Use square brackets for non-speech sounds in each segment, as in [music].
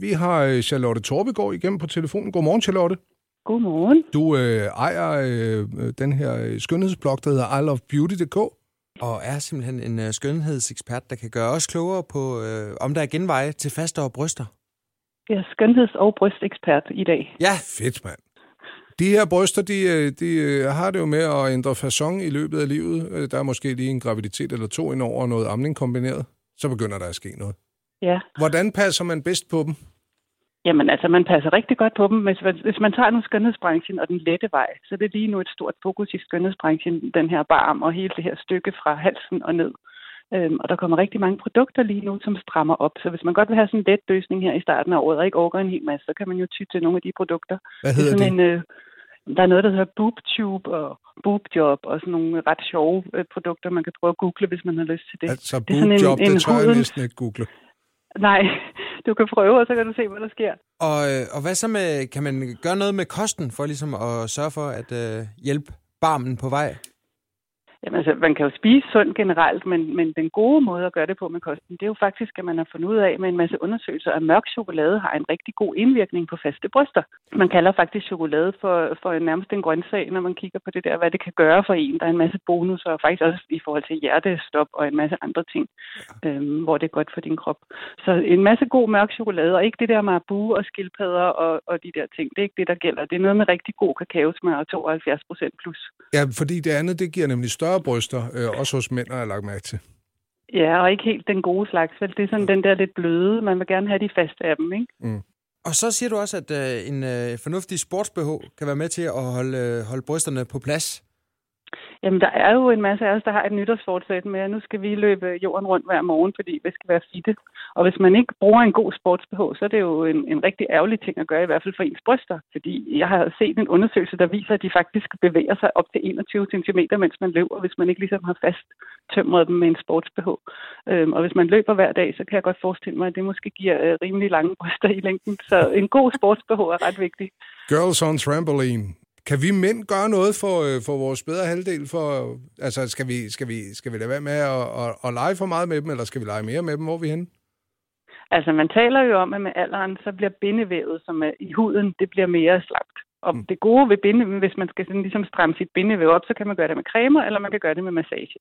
Vi har øh, Charlotte Torbegaard igennem på telefonen. Godmorgen, Charlotte. Godmorgen. Du øh, ejer øh, den her øh, skønhedsblog, der hedder ilovebeauty.dk. Og er simpelthen en øh, skønhedsekspert, der kan gøre os klogere på, øh, om der er genveje til fastere bryster. Jeg er skønheds- og brystekspert i dag. Ja, Fedt, mand. De her bryster, de, øh, de har det jo med at ændre façon i løbet af livet. Der er måske lige en graviditet eller to indover og noget amning kombineret. Så begynder der at ske noget. Ja. Hvordan passer man bedst på dem? Jamen altså, man passer rigtig godt på dem. Hvis, hvis man tager nu skønhedsbranchen og den lette vej, så er det lige nu et stort fokus i skønhedsbranchen, den her barm og hele det her stykke fra halsen og ned. Øhm, og der kommer rigtig mange produkter lige nu, som strammer op. Så hvis man godt vil have sådan en let løsning her i starten af året, og ikke overgår en hel masse, så kan man jo ty til nogle af de produkter. Hvad Det er hedder sådan de? en, øh, der er noget, der hedder boobtube og boobjob og sådan nogle ret sjove øh, produkter, man kan prøve at google, hvis man har lyst til det. Altså, det er sådan en- boobjob, en det tør jeg næsten ikke google. Nej, [laughs] du kan prøve, og så kan du se, hvad der sker. og, øh, og hvad så med, kan man gøre noget med kosten, for ligesom at sørge for at øh, hjælpe barmen på vej? Jamen, altså, man kan jo spise sundt generelt, men, men den gode måde at gøre det på med kosten, det er jo faktisk, at man har fundet ud af med en masse undersøgelser, at mørk chokolade har en rigtig god indvirkning på faste bryster. Man kalder faktisk chokolade for, for en, nærmest en grøntsag, når man kigger på det der, hvad det kan gøre for en. Der er en masse bonusser, og faktisk også i forhold til hjertestop og en masse andre ting, ja. øhm, hvor det er godt for din krop. Så en masse god mørk chokolade, og ikke det der marabu og skildpadder og, og de der ting. Det er ikke det, der gælder. Det er noget med rigtig god kakaosmør og 72 procent plus. Ja, fordi det andet, det giver nemlig større bryster, øh, også hos mænd, har jeg lagt mærke til. Ja, og ikke helt den gode slags, vel? Det er sådan den der lidt bløde. Man vil gerne have de faste af dem, ikke? Og så siger du også, at øh, en øh, fornuftig sports-BH kan være med til at holde, øh, holde brysterne på plads. Jamen, der er jo en masse af os, der har et nytårsfortsæt med, at nu skal vi løbe jorden rundt hver morgen, fordi vi skal være fitte. Og hvis man ikke bruger en god sportsbh, så er det jo en, en rigtig ærgerlig ting at gøre, i hvert fald for ens bryster. Fordi jeg har set en undersøgelse, der viser, at de faktisk bevæger sig op til 21 cm, mens man løber, hvis man ikke ligesom har fast tømret dem med en sportsbh. øhm, Og hvis man løber hver dag, så kan jeg godt forestille mig, at det måske giver øh, rimelig lange bryster i længden. Så en god sportsbh er ret vigtig. Girls on trampoline. Kan vi mænd gøre noget for, øh, for vores bedre halvdel? For, altså, skal vi, skal, vi, skal vi lade være med at, at, at lege for meget med dem, eller skal vi lege mere med dem? Hvor er vi henne? Altså, man taler jo om, at med alderen, så bliver bindevævet, som er i huden, det bliver mere slapt. Og mm. det gode ved binde, hvis man skal sådan ligesom stramme sit bindevæv op, så kan man gøre det med cremer, eller man kan gøre det med massage.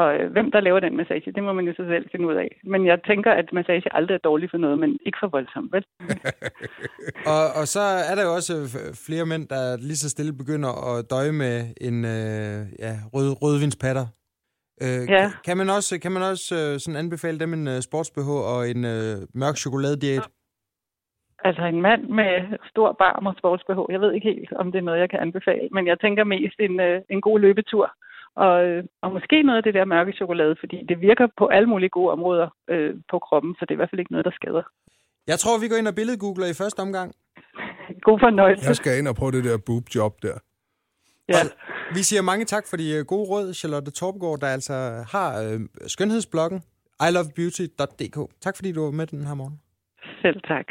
Og øh, hvem der laver den massage, det må man jo så selv finde ud af. Men jeg tænker, at massage aldrig er dårligt for noget, men ikke for voldsomt, vel? [laughs] Og, og så er der jo også øh, flere mænd, der lige så stille begynder at døje med en øh, ja, rød, rødvinspatter. Øh, Ja. kan, man også, kan man også øh, sådan anbefale dem en øh, sports-BH og en øh, mørk chokoladediæt? Altså en mand med stor barm og sportsbehov. Jeg ved ikke helt, om det er noget, jeg kan anbefale. Men jeg tænker mest en, øh, en god løbetur. Og, øh, og måske noget af det der mørke chokolade, fordi det virker på alle mulige gode områder øh, på kroppen, så det er i hvert fald ikke noget, der skader. Jeg tror, vi går ind og billedgoogler i første omgang. [laughs] God fornøjelse. Jeg skal ind og prøve det der boobjob der. Ja. Vi siger mange tak for de øh, gode råd, Charlotte Torpgaard, der altså har øh, skønhedsbloggen ilovebeauty.dk. Tak fordi du var med den her morgen. Selv tak.